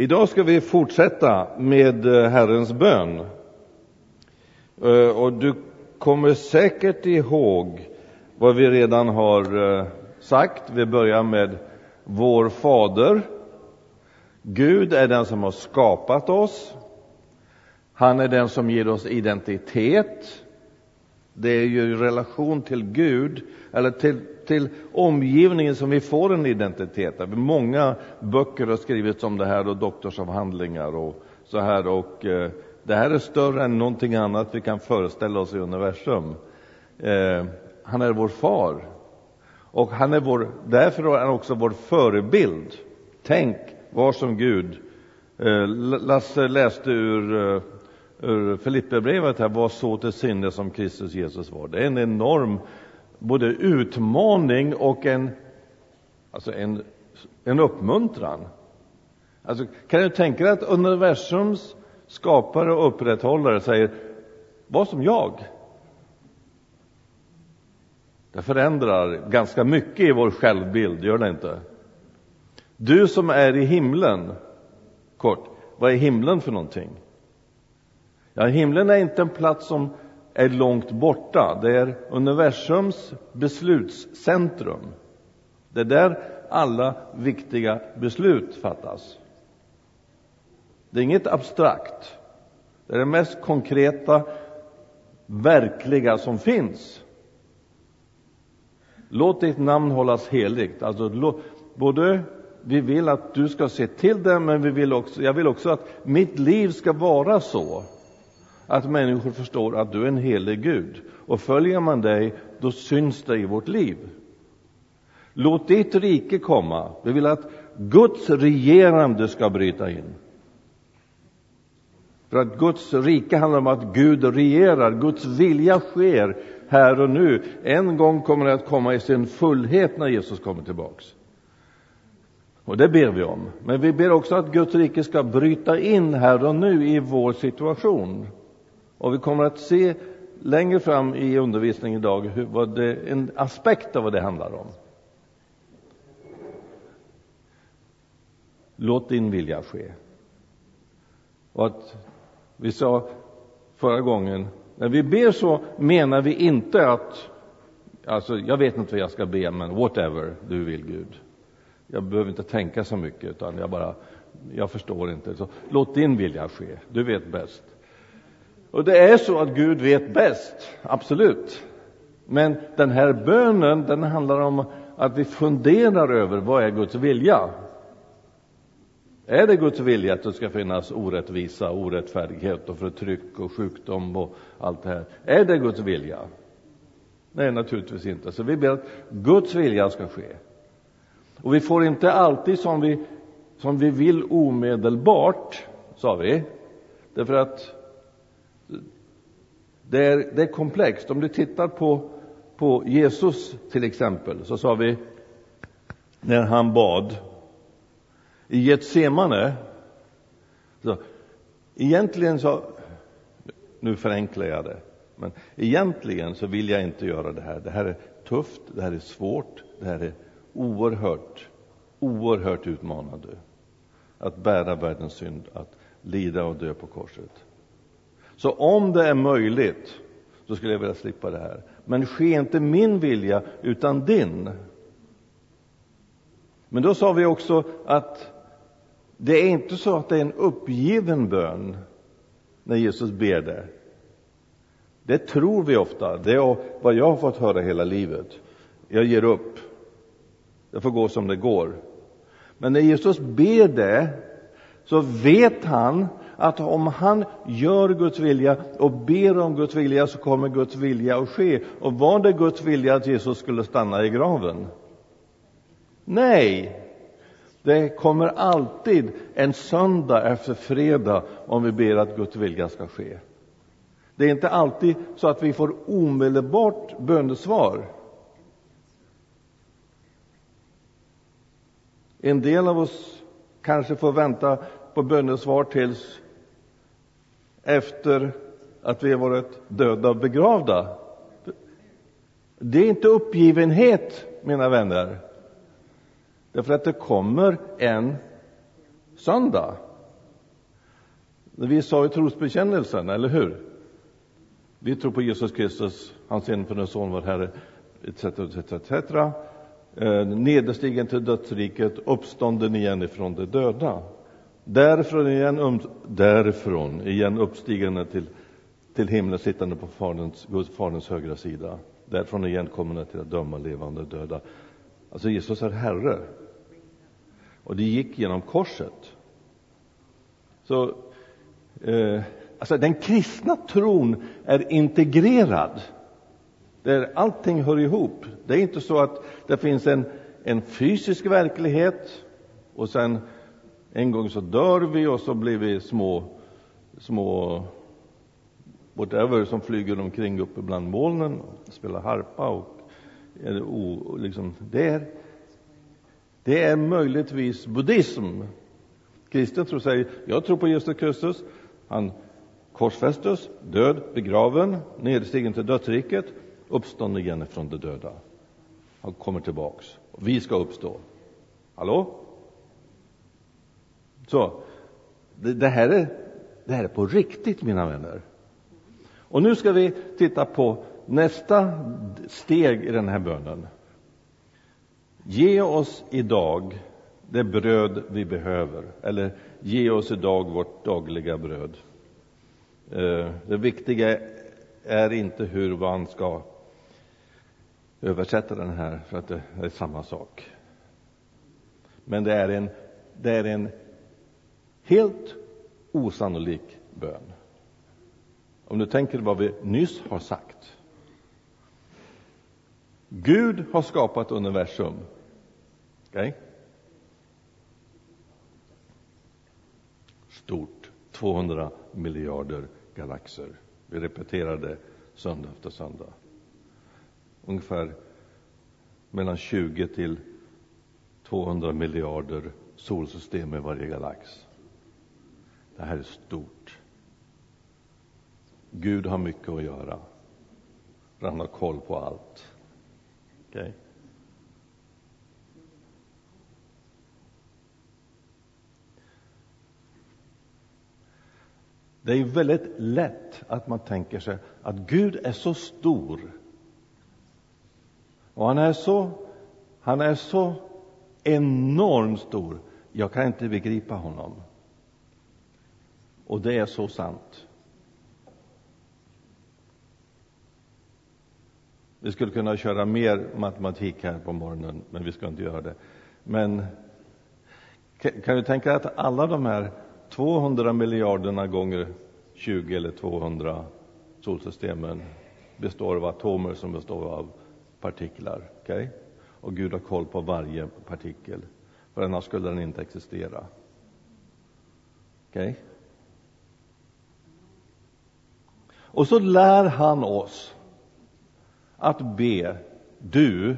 Idag ska vi fortsätta med eh, Herrens bön. Eh, och du kommer säkert ihåg vad vi redan har eh, sagt. Vi börjar med Vår Fader. Gud är den som har skapat oss. Han är den som ger oss identitet. Det är ju i relation till Gud, eller till, till omgivningen, som vi får en identitet. Många böcker har skrivits om det här och doktorsavhandlingar och så här. Och eh, det här är större än någonting annat vi kan föreställa oss i universum. Eh, han är vår far. Och han är vår, därför är han också vår förebild. Tänk, var som Gud. Eh, Lasse läste ur eh, ur Filipperbrevet här, var så till sinne som Kristus Jesus var. Det är en enorm både utmaning och en, alltså en, en uppmuntran. Alltså, kan du tänka dig att universums skapare och upprätthållare säger var som jag? Det förändrar ganska mycket i vår självbild, gör det inte? Du som är i himlen, kort, vad är himlen för någonting? Ja, himlen är inte en plats som är långt borta. Det är universums beslutscentrum. Det är där alla viktiga beslut fattas. Det är inget abstrakt. Det är det mest konkreta, verkliga som finns. Låt ditt namn hållas heligt. Alltså, både vi vill att du ska se till det, men vi vill också, jag vill också att mitt liv ska vara så att människor förstår att du är en helig Gud. Och följer man dig, då syns det i vårt liv. Låt ditt rike komma. Vi vill att Guds regerande ska bryta in. För att Guds rike handlar om att Gud regerar, Guds vilja sker här och nu. En gång kommer det att komma i sin fullhet när Jesus kommer tillbaks. Och det ber vi om. Men vi ber också att Guds rike ska bryta in här och nu i vår situation. Och vi kommer att se längre fram i undervisningen idag hur, vad det, en aspekt av vad det handlar om. Låt din vilja ske. Och att vi sa förra gången, när vi ber så menar vi inte att, alltså jag vet inte vad jag ska be, men whatever du vill Gud. Jag behöver inte tänka så mycket, utan jag bara, jag förstår inte. Så låt din vilja ske, du vet bäst. Och det är så att Gud vet bäst, absolut. Men den här bönen, den handlar om att vi funderar över vad är Guds vilja? Är det Guds vilja att det ska finnas orättvisa, orättfärdighet och förtryck och sjukdom och allt det här? Är det Guds vilja? Nej, naturligtvis inte. Så vi ber att Guds vilja ska ske. Och vi får inte alltid som vi, som vi vill omedelbart, sa vi. Därför att det är, det är komplext. Om du tittar på, på Jesus till exempel, så sa vi när han bad i Getsemane, så egentligen så, nu förenklar jag det, men egentligen så vill jag inte göra det här. Det här är tufft, det här är svårt, det här är oerhört, oerhört utmanande. Att bära världens synd, att lida och dö på korset. Så om det är möjligt så skulle jag vilja slippa det här. Men ske inte min vilja utan din. Men då sa vi också att det är inte så att det är en uppgiven bön när Jesus ber det. Det tror vi ofta. Det är vad jag har fått höra hela livet. Jag ger upp. Det får gå som det går. Men när Jesus ber det så vet han att om han gör Guds vilja och ber om Guds vilja så kommer Guds vilja att ske. Och var det Guds vilja att Jesus skulle stanna i graven? Nej, det kommer alltid en söndag efter fredag om vi ber att Guds vilja ska ske. Det är inte alltid så att vi får omedelbart bönesvar. En del av oss kanske får vänta på bönesvar tills efter att vi har varit döda och begravda. Det är inte uppgivenhet, mina vänner. Därför att det kommer en söndag Vi sa i trosbekännelsen, eller hur? Vi tror på Jesus Kristus, hans enfödde son, vår Herre, etc. etc, etc. Eh, Nederstigen till dödsriket, uppstånden igen ifrån de döda. Därifrån igen, um, därifrån igen uppstigande till, till himlen, sittande på faderns, Guds faderns högra sida. Därifrån igen kommande till att döma levande och döda. Alltså Jesus är Herre. Och det gick genom korset. Så eh, alltså den kristna tron är integrerad. Där allting hör ihop. Det är inte så att det finns en, en fysisk verklighet och sen en gång så dör vi och så blir vi små, små whatever som flyger omkring uppe bland molnen och spelar harpa och eller, o, liksom, det, det är möjligtvis buddhism. Kristen tror säger, jag tror på Jesus Kristus, han korsfästes, död, begraven, nedstigen till dödsriket, uppstånden igen från de döda. Han kommer tillbaks. Vi ska uppstå. Hallå? Så, det, det, här är, det här är på riktigt, mina vänner. Och nu ska vi titta på nästa steg i den här bönen. Ge oss idag det bröd vi behöver, eller ge oss idag vårt dagliga bröd. Eh, det viktiga är inte hur man ska översätta den här, för att det är samma sak. Men det är en, det är en helt osannolik bön. Om du tänker vad vi nyss har sagt. Gud har skapat universum. Okay? Stort. 200 miljarder galaxer. Vi repeterar det söndag efter söndag. Ungefär mellan 20 till 200 miljarder solsystem i varje galax. Det här är stort. Gud har mycket att göra. Han har koll på allt. Okay? Det är väldigt lätt att man tänker sig att Gud är så stor och han är så, han är så enormt stor. Jag kan inte begripa honom. Och det är så sant. Vi skulle kunna köra mer matematik här på morgonen, men vi ska inte göra det. Men kan du tänka att alla de här 200 miljarderna gånger 20 eller 200 solsystemen består av atomer som består av partiklar. Okay? Och Gud har koll på varje partikel, för annars skulle den inte existera. Okej? Okay? Och så lär han oss att be, du,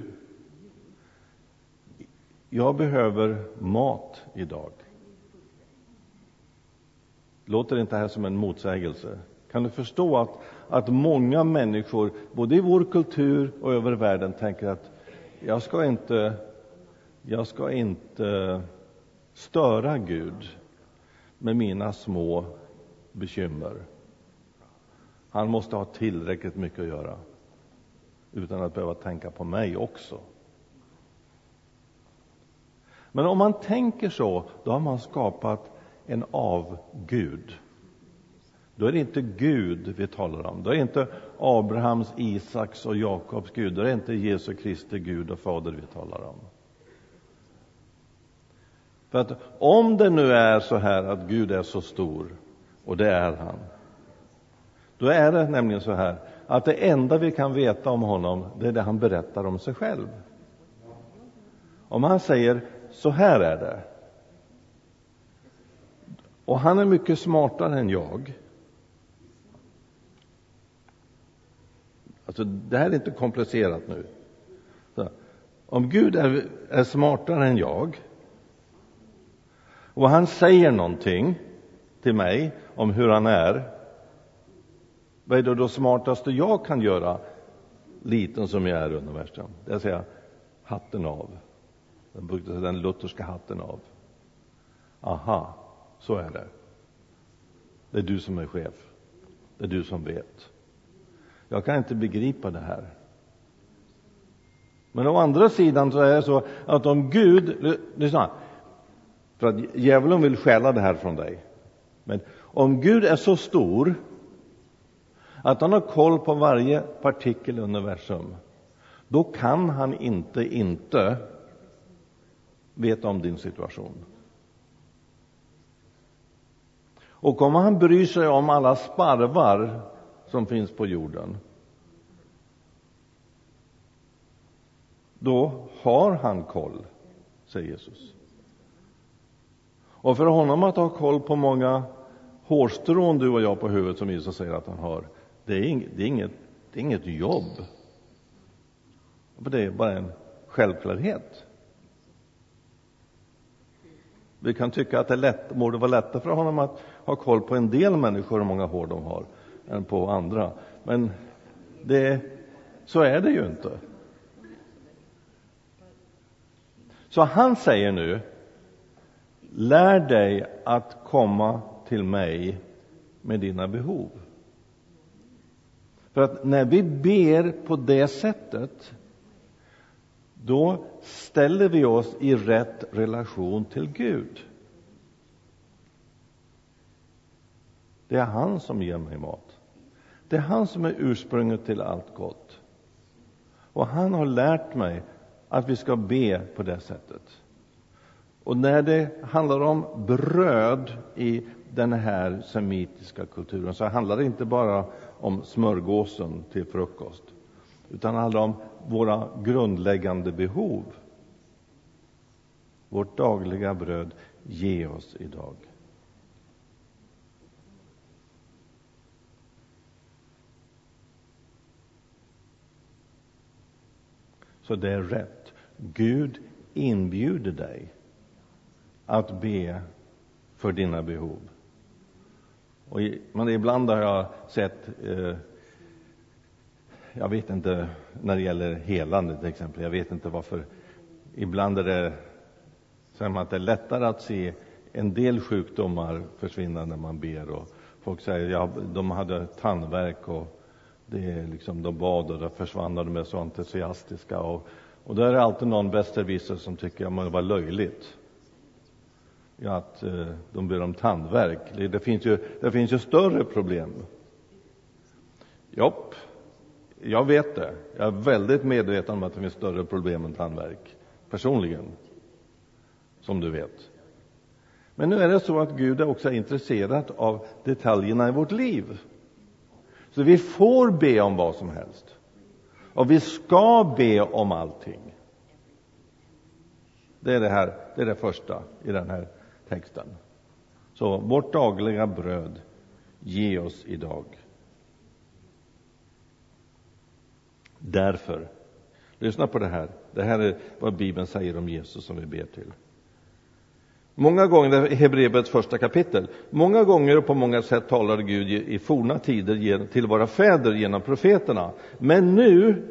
jag behöver mat idag. Låter inte det här som en motsägelse? Kan du förstå att, att många människor, både i vår kultur och över världen, tänker att jag ska inte, jag ska inte störa Gud med mina små bekymmer. Han måste ha tillräckligt mycket att göra utan att behöva tänka på mig också. Men om man tänker så, då har man skapat en avgud. Då är det inte Gud vi talar om. Då är det inte Abrahams, Isaks och Jakobs Gud. Då är det inte Jesu Kristi Gud och Fader vi talar om. För att om det nu är så här att Gud är så stor, och det är han, då är det nämligen så här att det enda vi kan veta om honom, det är det han berättar om sig själv. Om han säger så här är det, och han är mycket smartare än jag. Alltså, det här är inte komplicerat nu. Så, om Gud är, är smartare än jag och han säger någonting till mig om hur han är vad är det då smartaste jag kan göra, liten som jag är i universum? Det är att säga hatten av. Den lutherska hatten av. Aha, så är det. Det är du som är chef. Det är du som vet. Jag kan inte begripa det här. Men å andra sidan så är det så att om Gud, lyssna, för att djävulen vill stjäla det här från dig. Men om Gud är så stor att han har koll på varje partikel i universum, då kan han inte inte veta om din situation. Och om han bryr sig om alla sparvar som finns på jorden, då har han koll, säger Jesus. Och för honom att ha koll på många hårstrån du och jag på huvudet som Jesus säger att han har, det är, inget, det är inget, det är inget jobb. Det är bara en självklarhet. Vi kan tycka att det lätt, borde vara lättare för honom att ha koll på en del människor hur många hår de har än på andra. Men det, så är det ju inte. Så han säger nu, lär dig att komma till mig med dina behov. För att när vi ber på det sättet, då ställer vi oss i rätt relation till Gud. Det är han som ger mig mat. Det är han som är ursprunget till allt gott. Och han har lärt mig att vi ska be på det sättet. Och när det handlar om bröd i den här semitiska kulturen så handlar det inte bara om smörgåsen till frukost utan handlar om våra grundläggande behov. Vårt dagliga bröd, ge oss idag. Så det är rätt. Gud inbjuder dig att be för dina behov. Och men ibland har jag sett, eh, jag vet inte när det gäller helande till exempel, jag vet inte varför, ibland är det, som att det är lättare att se en del sjukdomar försvinna när man ber och folk säger, ja, de hade tandvärk och det är liksom, de bad och då försvann de är så entusiastiska och, och då är det alltid någon besserwisser som tycker att det var löjligt att eh, de ber om tandvärk. Det, det, finns ju, det finns ju större problem. Jopp, jag vet det. Jag är väldigt medveten om att det finns större problem än tandvärk, personligen, som du vet. Men nu är det så att Gud är också intresserad av detaljerna i vårt liv. Så vi får be om vad som helst. Och vi ska be om allting. Det är det här, det är det första i den här texten. Så vårt dagliga bröd, ge oss idag. Därför, lyssna på det här. Det här är vad Bibeln säger om Jesus som vi ber till. Många gånger, i Hebreerbrevets första kapitel, många gånger och på många sätt talade Gud i forna tider till våra fäder genom profeterna. Men nu,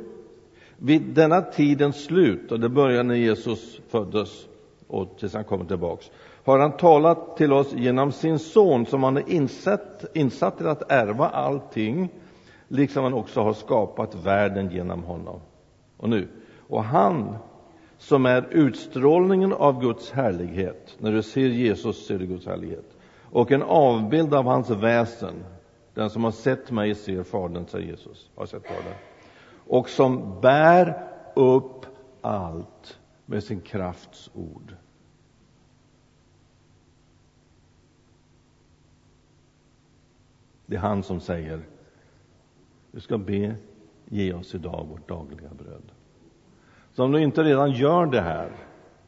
vid denna tidens slut, och det började när Jesus föddes och tills han kommer tillbaks, har han talat till oss genom sin son som han är insatt, insatt till att ärva allting, liksom han också har skapat världen genom honom. Och nu, och han som är utstrålningen av Guds härlighet. När du ser Jesus ser du Guds härlighet. Och en avbild av hans väsen. Den som har sett mig ser Fadern, säger Jesus. Har sett Fadern. Och som bär upp allt med sin krafts ord. Det är han som säger, du ska be, ge oss idag vårt dagliga bröd. Så om du inte redan gör det här,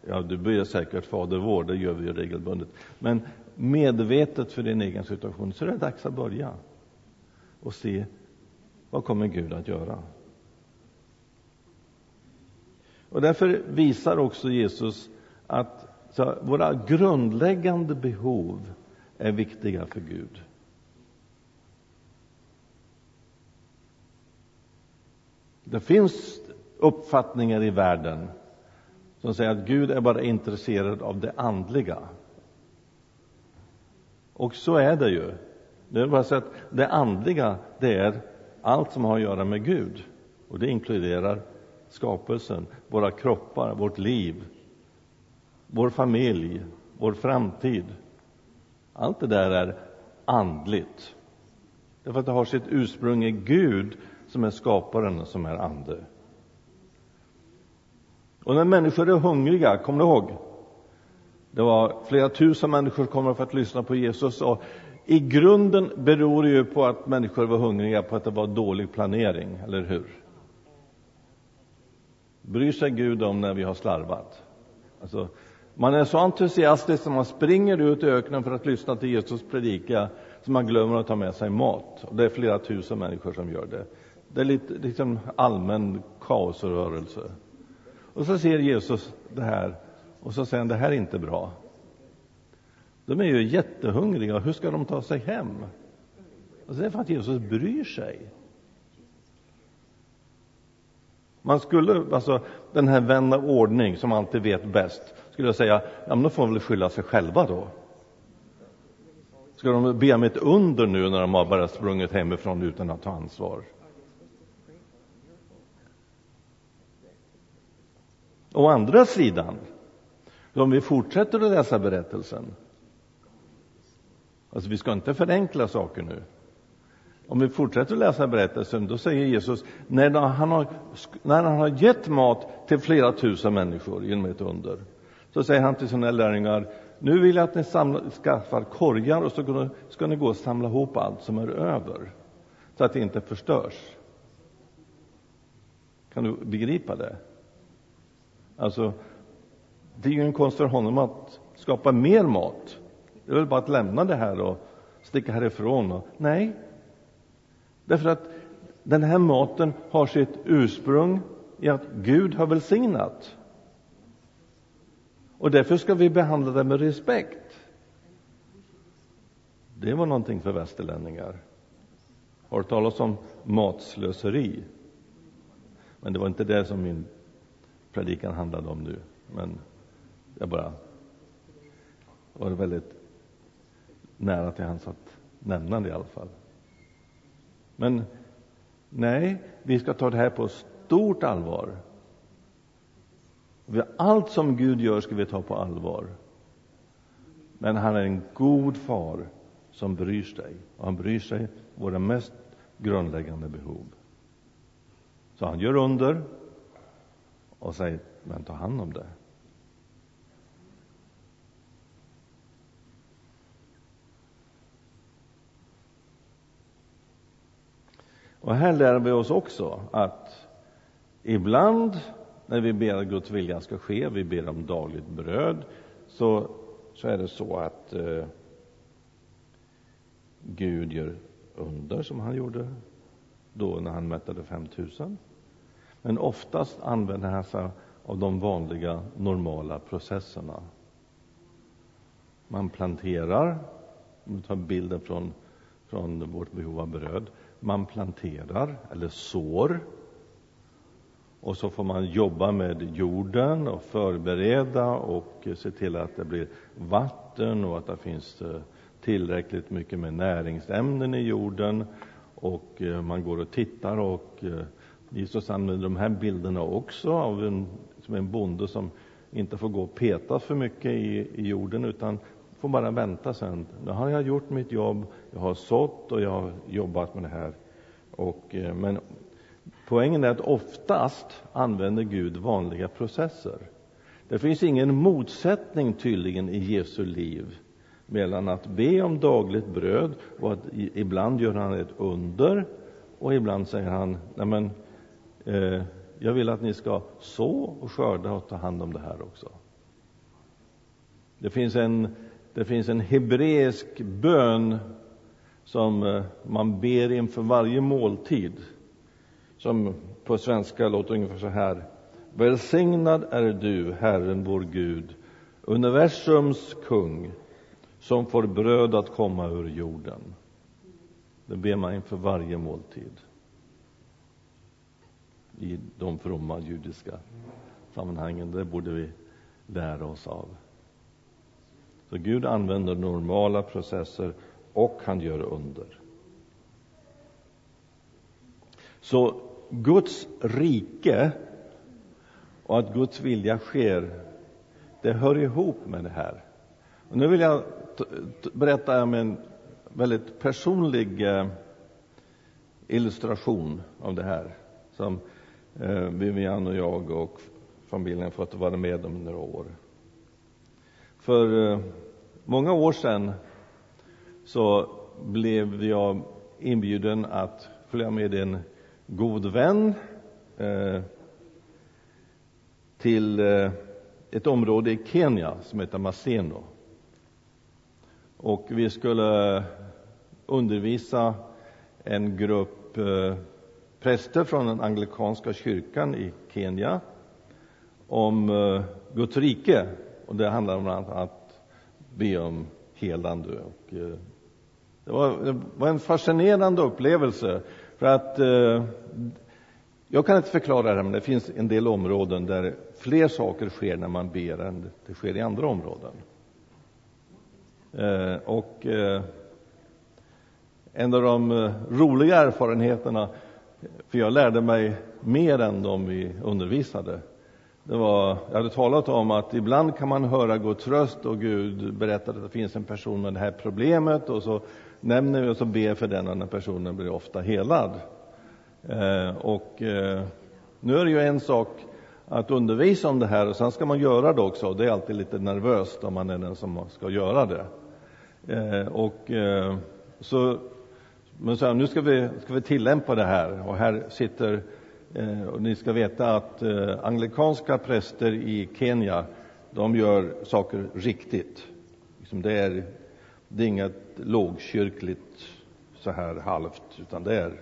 ja, du ber säkert Fader vår, det gör vi ju regelbundet, men medvetet för din egen situation, så är det dags att börja och se vad kommer Gud att göra. Och därför visar också Jesus att våra grundläggande behov är viktiga för Gud. Det finns uppfattningar i världen som säger att Gud är bara intresserad av det andliga. Och så är det ju. Det är bara så att det andliga, det är allt som har att göra med Gud. Och det inkluderar skapelsen, våra kroppar, vårt liv, vår familj, vår framtid. Allt det där är andligt. Därför att det har sitt ursprung i Gud som är skaparen, som är ande. Och när människor är hungriga, kom du ihåg? Det var flera tusen människor som kom för att lyssna på Jesus och i grunden beror det ju på att människor var hungriga på att det var dålig planering, eller hur? Bryr sig Gud om när vi har slarvat? Alltså, man är så entusiastisk att man springer ut i öknen för att lyssna till Jesus predika så man glömmer att ta med sig mat. Och det är flera tusen människor som gör det. Det är lite liksom allmän kaosrörelse. Och så ser Jesus det här och så säger han, det här är inte bra. De är ju jättehungriga, hur ska de ta sig hem? Och det är för att Jesus bryr sig. Man skulle, alltså den här vän av ordning som alltid vet bäst, skulle jag säga, ja men då får de väl skylla sig själva då. Ska de be om ett under nu när de har bara sprungit hemifrån utan att ta ansvar? Å andra sidan, om vi fortsätter att läsa berättelsen, alltså vi ska inte förenkla saker nu. Om vi fortsätter att läsa berättelsen, då säger Jesus, när han har, när han har gett mat till flera tusen människor genom ett under, så säger han till sina lärjungar, nu vill jag att ni samla, skaffar korgar och så ska ni gå och samla ihop allt som är över, så att det inte förstörs. Kan du begripa det? Alltså, det är ju en konst för honom att skapa mer mat. Det är väl bara att lämna det här och sticka härifrån. Och, nej, därför att den här maten har sitt ursprung i att Gud har välsignat. Och därför ska vi behandla det med respekt. Det var någonting för västerlänningar. Har du talat om matslöseri? Men det var inte det som min predikan handlade om nu, men jag bara var väldigt nära till hans att nämna det i alla fall. Men nej, vi ska ta det här på stort allvar. Allt som Gud gör ska vi ta på allvar. Men han är en god far som bryr sig, och han bryr sig våra mest grundläggande behov. Så han gör under, och säger, men ta hand om det. Och här lär vi oss också att ibland när vi ber att Guds vilja ska ske, vi ber om dagligt bröd, så, så är det så att eh, Gud gör under som han gjorde då när han mättade 5000. Men oftast använder han sig av de vanliga normala processerna. Man planterar, om vi tar bilden från, från vårt behov av bröd, man planterar eller sår. Och så får man jobba med jorden och förbereda och se till att det blir vatten och att det finns eh, tillräckligt mycket med näringsämnen i jorden. Och eh, man går och tittar och eh, Jesus använder de här bilderna också av en, som en bonde som inte får gå och peta för mycket i, i jorden utan får bara vänta sen. Nu har jag gjort mitt jobb, jag har sått och jag har jobbat med det här. Och, eh, men poängen är att oftast använder Gud vanliga processer. Det finns ingen motsättning tydligen i Jesu liv mellan att be om dagligt bröd och att ibland gör han ett under och ibland säger han, nej men Eh, jag vill att ni ska så och skörda och ta hand om det här också. Det finns en, det finns en hebreisk bön som eh, man ber inför varje måltid, som på svenska låter ungefär så här. Välsignad är du, Herren vår Gud, universums kung, som får bröd att komma ur jorden. Det ber man inför varje måltid i de fromma judiska sammanhangen. Det borde vi lära oss av. Så Gud använder normala processer och han gör under. Så Guds rike och att Guds vilja sker, det hör ihop med det här. Och nu vill jag berätta om en väldigt personlig eh, illustration av det här som eh, Vivian och jag och familjen fått vara med om några år. För eh, många år sedan så blev jag inbjuden att följa med en god vän eh, till eh, ett område i Kenya som heter Maseno. Och vi skulle eh, undervisa en grupp eh, präster från den anglikanska kyrkan i Kenya om eh, Guds rike. Och det handlar om att be om helande. Och, eh, det, var, det var en fascinerande upplevelse. För att eh, jag kan inte förklara det, men det finns en del områden där fler saker sker när man ber än det sker i andra områden. Och en av de roliga erfarenheterna, för jag lärde mig mer än de vi undervisade, det var, jag hade talat om att ibland kan man höra Guds röst och Gud berättar att det finns en person med det här problemet och så nämner vi och så ber för den och den personen blir ofta helad. Eh, och eh, nu är det ju en sak att undervisa om det här och sen ska man göra det också och det är alltid lite nervöst om man är den som ska göra det. Eh, och eh, så, men så här, nu ska vi, ska vi tillämpa det här och här sitter eh, och ni ska veta att eh, anglikanska präster i Kenya de gör saker riktigt. Liksom det, är, det är inget lågkyrkligt så här halvt utan det är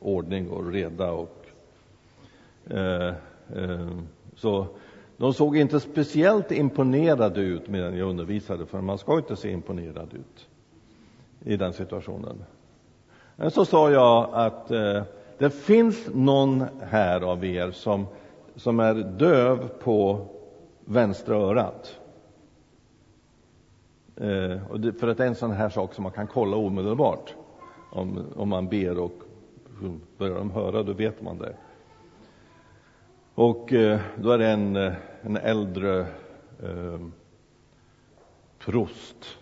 ordning och reda och eh, eh, så de såg inte speciellt imponerade ut medan jag undervisade, för man ska inte se imponerad ut i den situationen. Men så sa jag att eh, det finns någon här av er som, som är döv på vänstra örat. Eh, och det, för att det är en sån här sak som man kan kolla omedelbart. Om, om man ber och börjar de höra, då vet man det. Och eh, då är det en, eh, en äldre eh, prost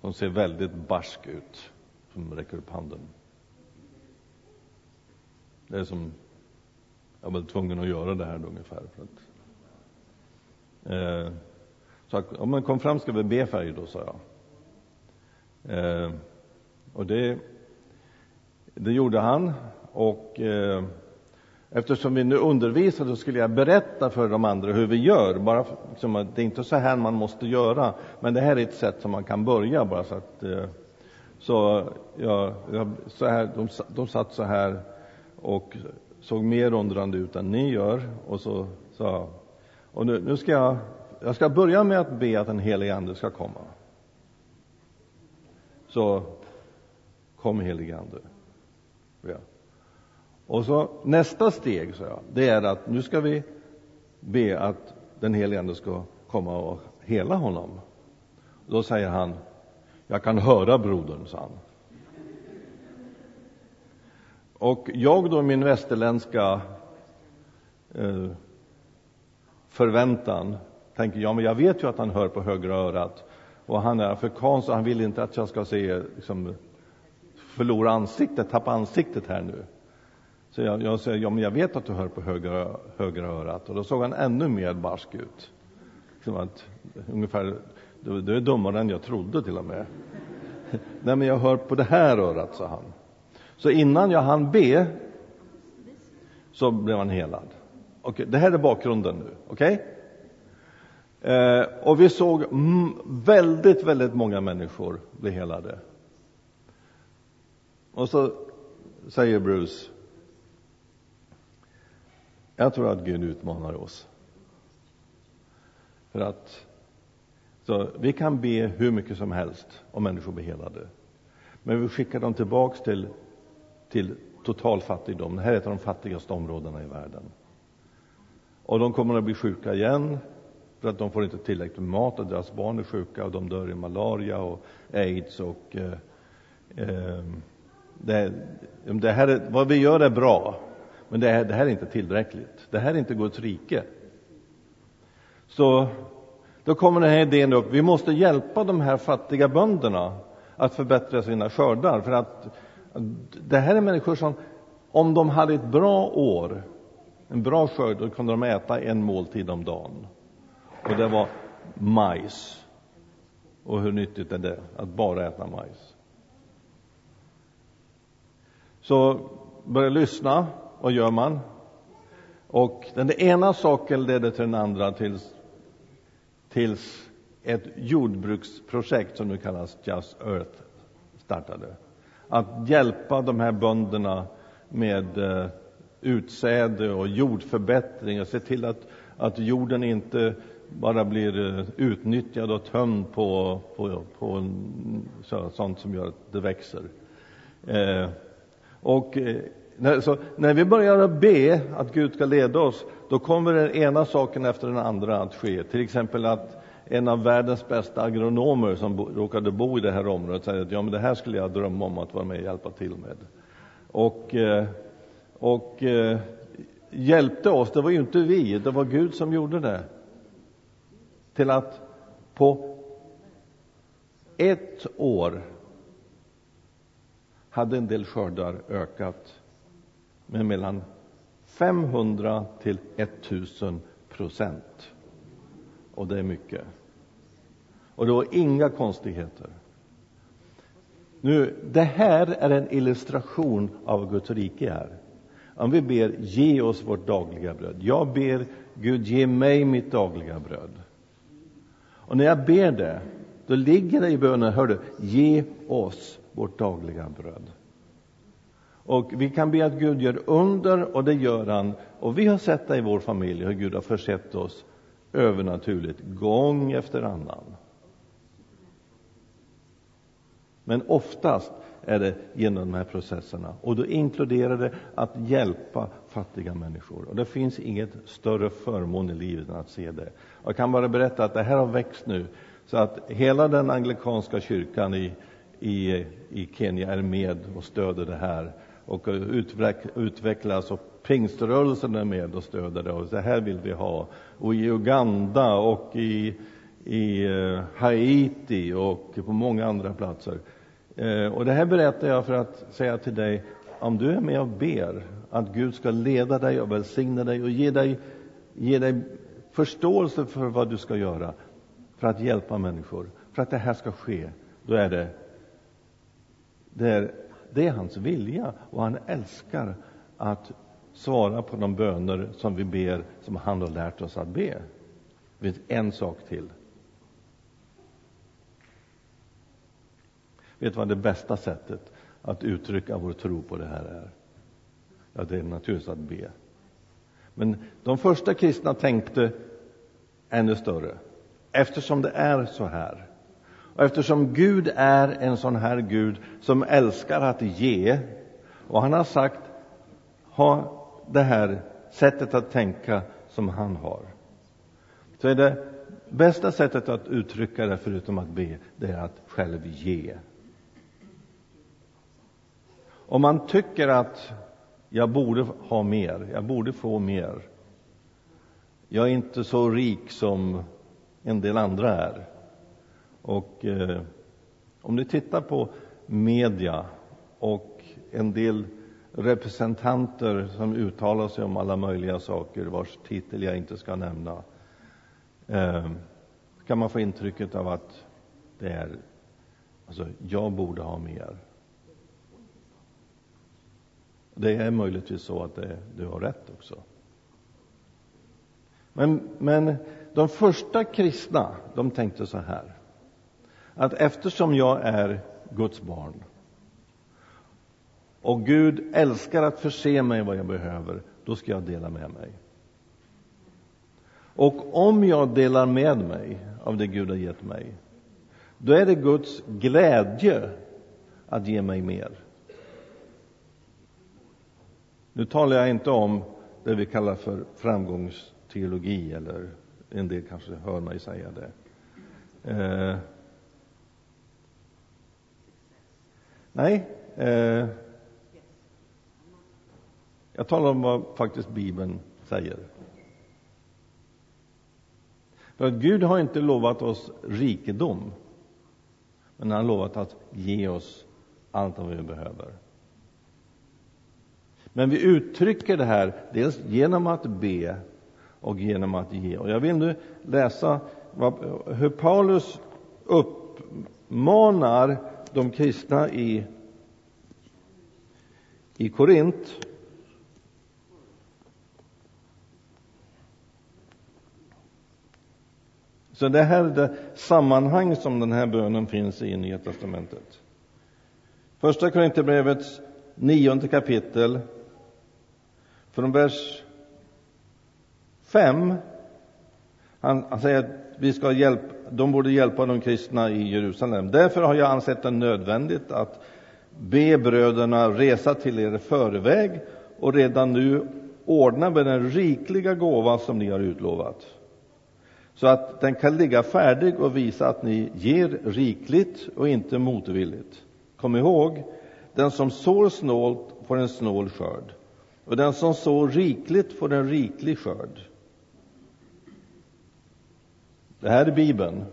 som ser väldigt barsk ut, som räcker upp handen. Det är som, jag var tvungen att göra det här ungefär. För att, eh, så om man kom fram ska vi be för dig då, sa jag. Eh, och det, det gjorde han. Och eh, Eftersom vi nu undervisar så skulle jag berätta för de andra hur vi gör. Bara liksom, det är inte så här man måste göra, men det här är ett sätt som man kan börja bara så att eh, så, ja, så här, de, de satt så här och såg mer undrande ut än ni gör och så sa och nu, nu ska jag, jag ska börja med att be att den helige Ande ska komma. Så kom helige Ande. Ja. Och så nästa steg, sa jag, det är att nu ska vi be att den helige Ande ska komma och hela honom. Då säger han, jag kan höra brodern, sa han. Och jag då, min västerländska eh, förväntan, tänker, ja men jag vet ju att han hör på högra örat och han är afrikan så han vill inte att jag ska se, liksom, förlora ansiktet, tappa ansiktet här nu. Så jag, jag säger, ja men jag vet att du hör på högra, högra örat. Och då såg han ännu mer barsk ut. Liksom att, ungefär, du, du är dummare än jag trodde till och med. Nej men jag hör på det här örat, sa han. Så innan jag hann be så blev han helad. Okay, det här är bakgrunden nu, okej? Okay? Eh, och vi såg väldigt, väldigt många människor bli helade. Och så säger Bruce, jag tror att Gud utmanar oss. För att så vi kan be hur mycket som helst om människor blir helade. Men vi skickar dem tillbaks till, till total fattigdom. Det här är ett av de fattigaste områdena i världen. Och de kommer att bli sjuka igen för att de får inte tillräckligt med mat och deras barn är sjuka och de dör i malaria och aids och eh, eh, det, det här är, vad vi gör är bra men det här, det här är inte tillräckligt det här är inte Guds rike så då kommer den här idén upp. Vi måste hjälpa de här fattiga bönderna att förbättra sina skördar. För att det här är människor som om de hade ett bra år en bra skörd då kunde de äta en måltid om dagen. Och det var majs. Och hur nyttigt är det att bara äta majs? Så börja lyssna. Vad gör man? Och den ena saken leder till den andra tills, tills ett jordbruksprojekt som nu kallas Just Earth startade att hjälpa de här bönderna med eh, utsäde och jordförbättring och se till att, att jorden inte bara blir eh, utnyttjad och tömd på, på, på en, så, sånt som gör att det växer. Eh, och eh, när, så, när vi börjar be att Gud ska leda oss, då kommer den ena saken efter den andra att ske. Till exempel att en av världens bästa agronomer som bo, råkade bo i det här området säger att ja, men det här skulle jag drömma om att vara med och hjälpa till med. Och, eh, och eh, hjälpte oss, det var ju inte vi, det var Gud som gjorde det. Till att på ett år hade en del skördar ökat med mellan 500 till 1000 procent. Och det är mycket. Och det var inga konstigheter. Nu, det här är en illustration av Guds rike här. Om vi ber ge oss vårt dagliga bröd. Jag ber Gud ge mig mitt dagliga bröd. Och när jag ber det, då ligger det i bönen, hör du, ge oss vårt dagliga bröd. Och vi kan be att Gud gör under och det gör han. Och vi har sett det i vår familj hur Gud har försett oss övernaturligt gång efter annan. Men oftast är det genom de här processerna och då inkluderar det att hjälpa fattiga människor. Och det finns inget större förmån i livet än att se det. Jag kan bara berätta att det här har växt nu så att hela den anglikanska kyrkan i, i, i Kenya är med och stöder det här och utvecklas och pingströrelsen är med och stöder det och det här vill vi ha. Och i Uganda och i, i eh, Haiti och på många andra platser. Eh, och det här berättar jag för att säga till dig, om du är med och ber att Gud ska leda dig och välsigna dig och ge dig, ge dig förståelse för vad du ska göra för att hjälpa människor, för att det här ska ske, då är det, det är, det är hans vilja och han älskar att svara på de böner som vi ber, som han har lärt oss att be. Det finns en sak till. Vet du vad det bästa sättet att uttrycka vår tro på det här är? Ja, det är naturligtvis att be. Men de första kristna tänkte ännu större. Eftersom det är så här och eftersom Gud är en sån här Gud som älskar att ge och han har sagt ha det här sättet att tänka som han har så är det bästa sättet att uttrycka det förutom att be det är att själv ge om man tycker att jag borde ha mer, jag borde få mer. Jag är inte så rik som en del andra är. Och eh, om du tittar på media och en del representanter som uttalar sig om alla möjliga saker vars titel jag inte ska nämna eh, kan man få intrycket av att det är alltså, jag borde ha mer. Det är möjligtvis så att det, du har rätt också. Men, men de första kristna, de tänkte så här. Att eftersom jag är Guds barn och Gud älskar att förse mig vad jag behöver, då ska jag dela med mig. Och om jag delar med mig av det Gud har gett mig, då är det Guds glädje att ge mig mer. Nu talar jag inte om det vi kallar för framgångsteologi eller En del kanske hör mig säga det. Eh, nej, eh, jag talar om vad faktiskt Bibeln säger. För Gud har inte lovat oss rikedom, men han har lovat att ge oss allt vad vi behöver. Men vi uttrycker det här dels genom att be och genom att ge. Och jag vill nu läsa vad, hur Paulus uppmanar de kristna i, i Korint Så det här är det sammanhang som den här bönen finns i i Nya testamentet. Första Korinthierbrevets nionde kapitel, från vers 5. Han, han säger att vi ska hjälpa, de borde hjälpa de kristna i Jerusalem. Därför har jag ansett det nödvändigt att be bröderna resa till er förväg och redan nu ordna med den rikliga gåva som ni har utlovat så att den kan ligga färdig och visa att ni ger rikligt och inte motvilligt. Kom ihåg, den som sår snålt får en snål skörd och den som sår rikligt får en riklig skörd. Det här är Bibeln.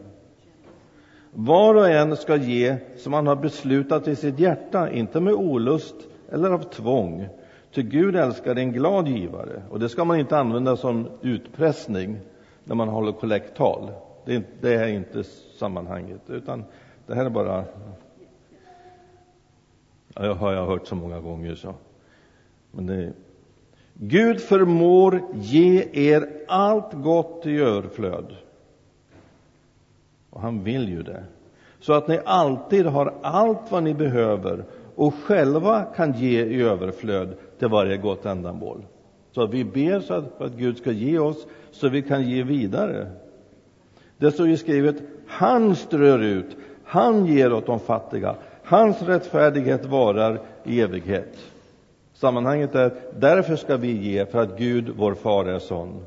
Var och en ska ge som han har beslutat i sitt hjärta, inte med olust eller av tvång. Ty Gud älskar en glad givare, och det ska man inte använda som utpressning när man håller kollekttal. Det är, det är inte sammanhanget, utan det här är bara... Ja, det har jag hört så många gånger. så. Men det, Gud förmår ge er allt gott i överflöd. Och han vill ju det. Så att ni alltid har allt vad ni behöver och själva kan ge i överflöd till varje gott ändamål. Så att vi ber så att, att Gud ska ge oss så vi kan ge vidare. Det står ju skrivet, han strör ut, han ger åt de fattiga, hans rättfärdighet varar i evighet. Sammanhanget är, därför ska vi ge, för att Gud, vår far, är sån.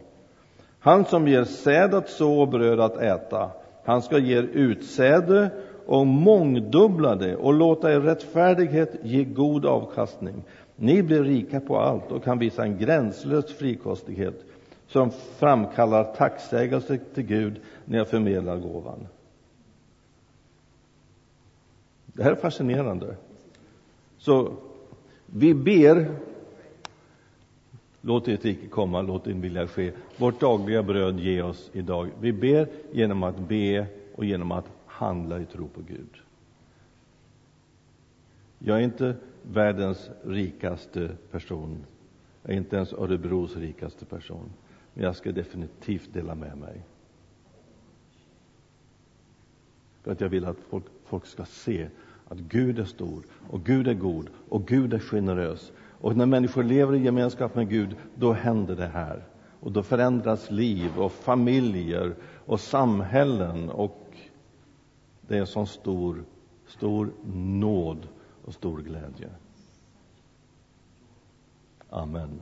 Han som ger säd att så och bröd att äta, han ska ge er utsäde och mångdubbla det och låta er rättfärdighet ge god avkastning. Ni blir rika på allt och kan visa en gränslös frikostighet som framkallar tacksägelse till Gud när jag förmedlar gåvan. Det här är fascinerande. Så vi ber Låt ditt rike komma, låt din vilja ske. Vårt dagliga bröd ge oss idag. Vi ber genom att be och genom att handla i tro på Gud. Jag är inte världens rikaste person. Jag är inte ens Örebros rikaste person. Men jag ska definitivt dela med mig. För att jag vill att folk, folk ska se att Gud är stor och Gud är god och Gud är generös. Och när människor lever i gemenskap med Gud, då händer det här. Och då förändras liv och familjer och samhällen och det är en sån stor, stor nåd och stor glädje. Amen.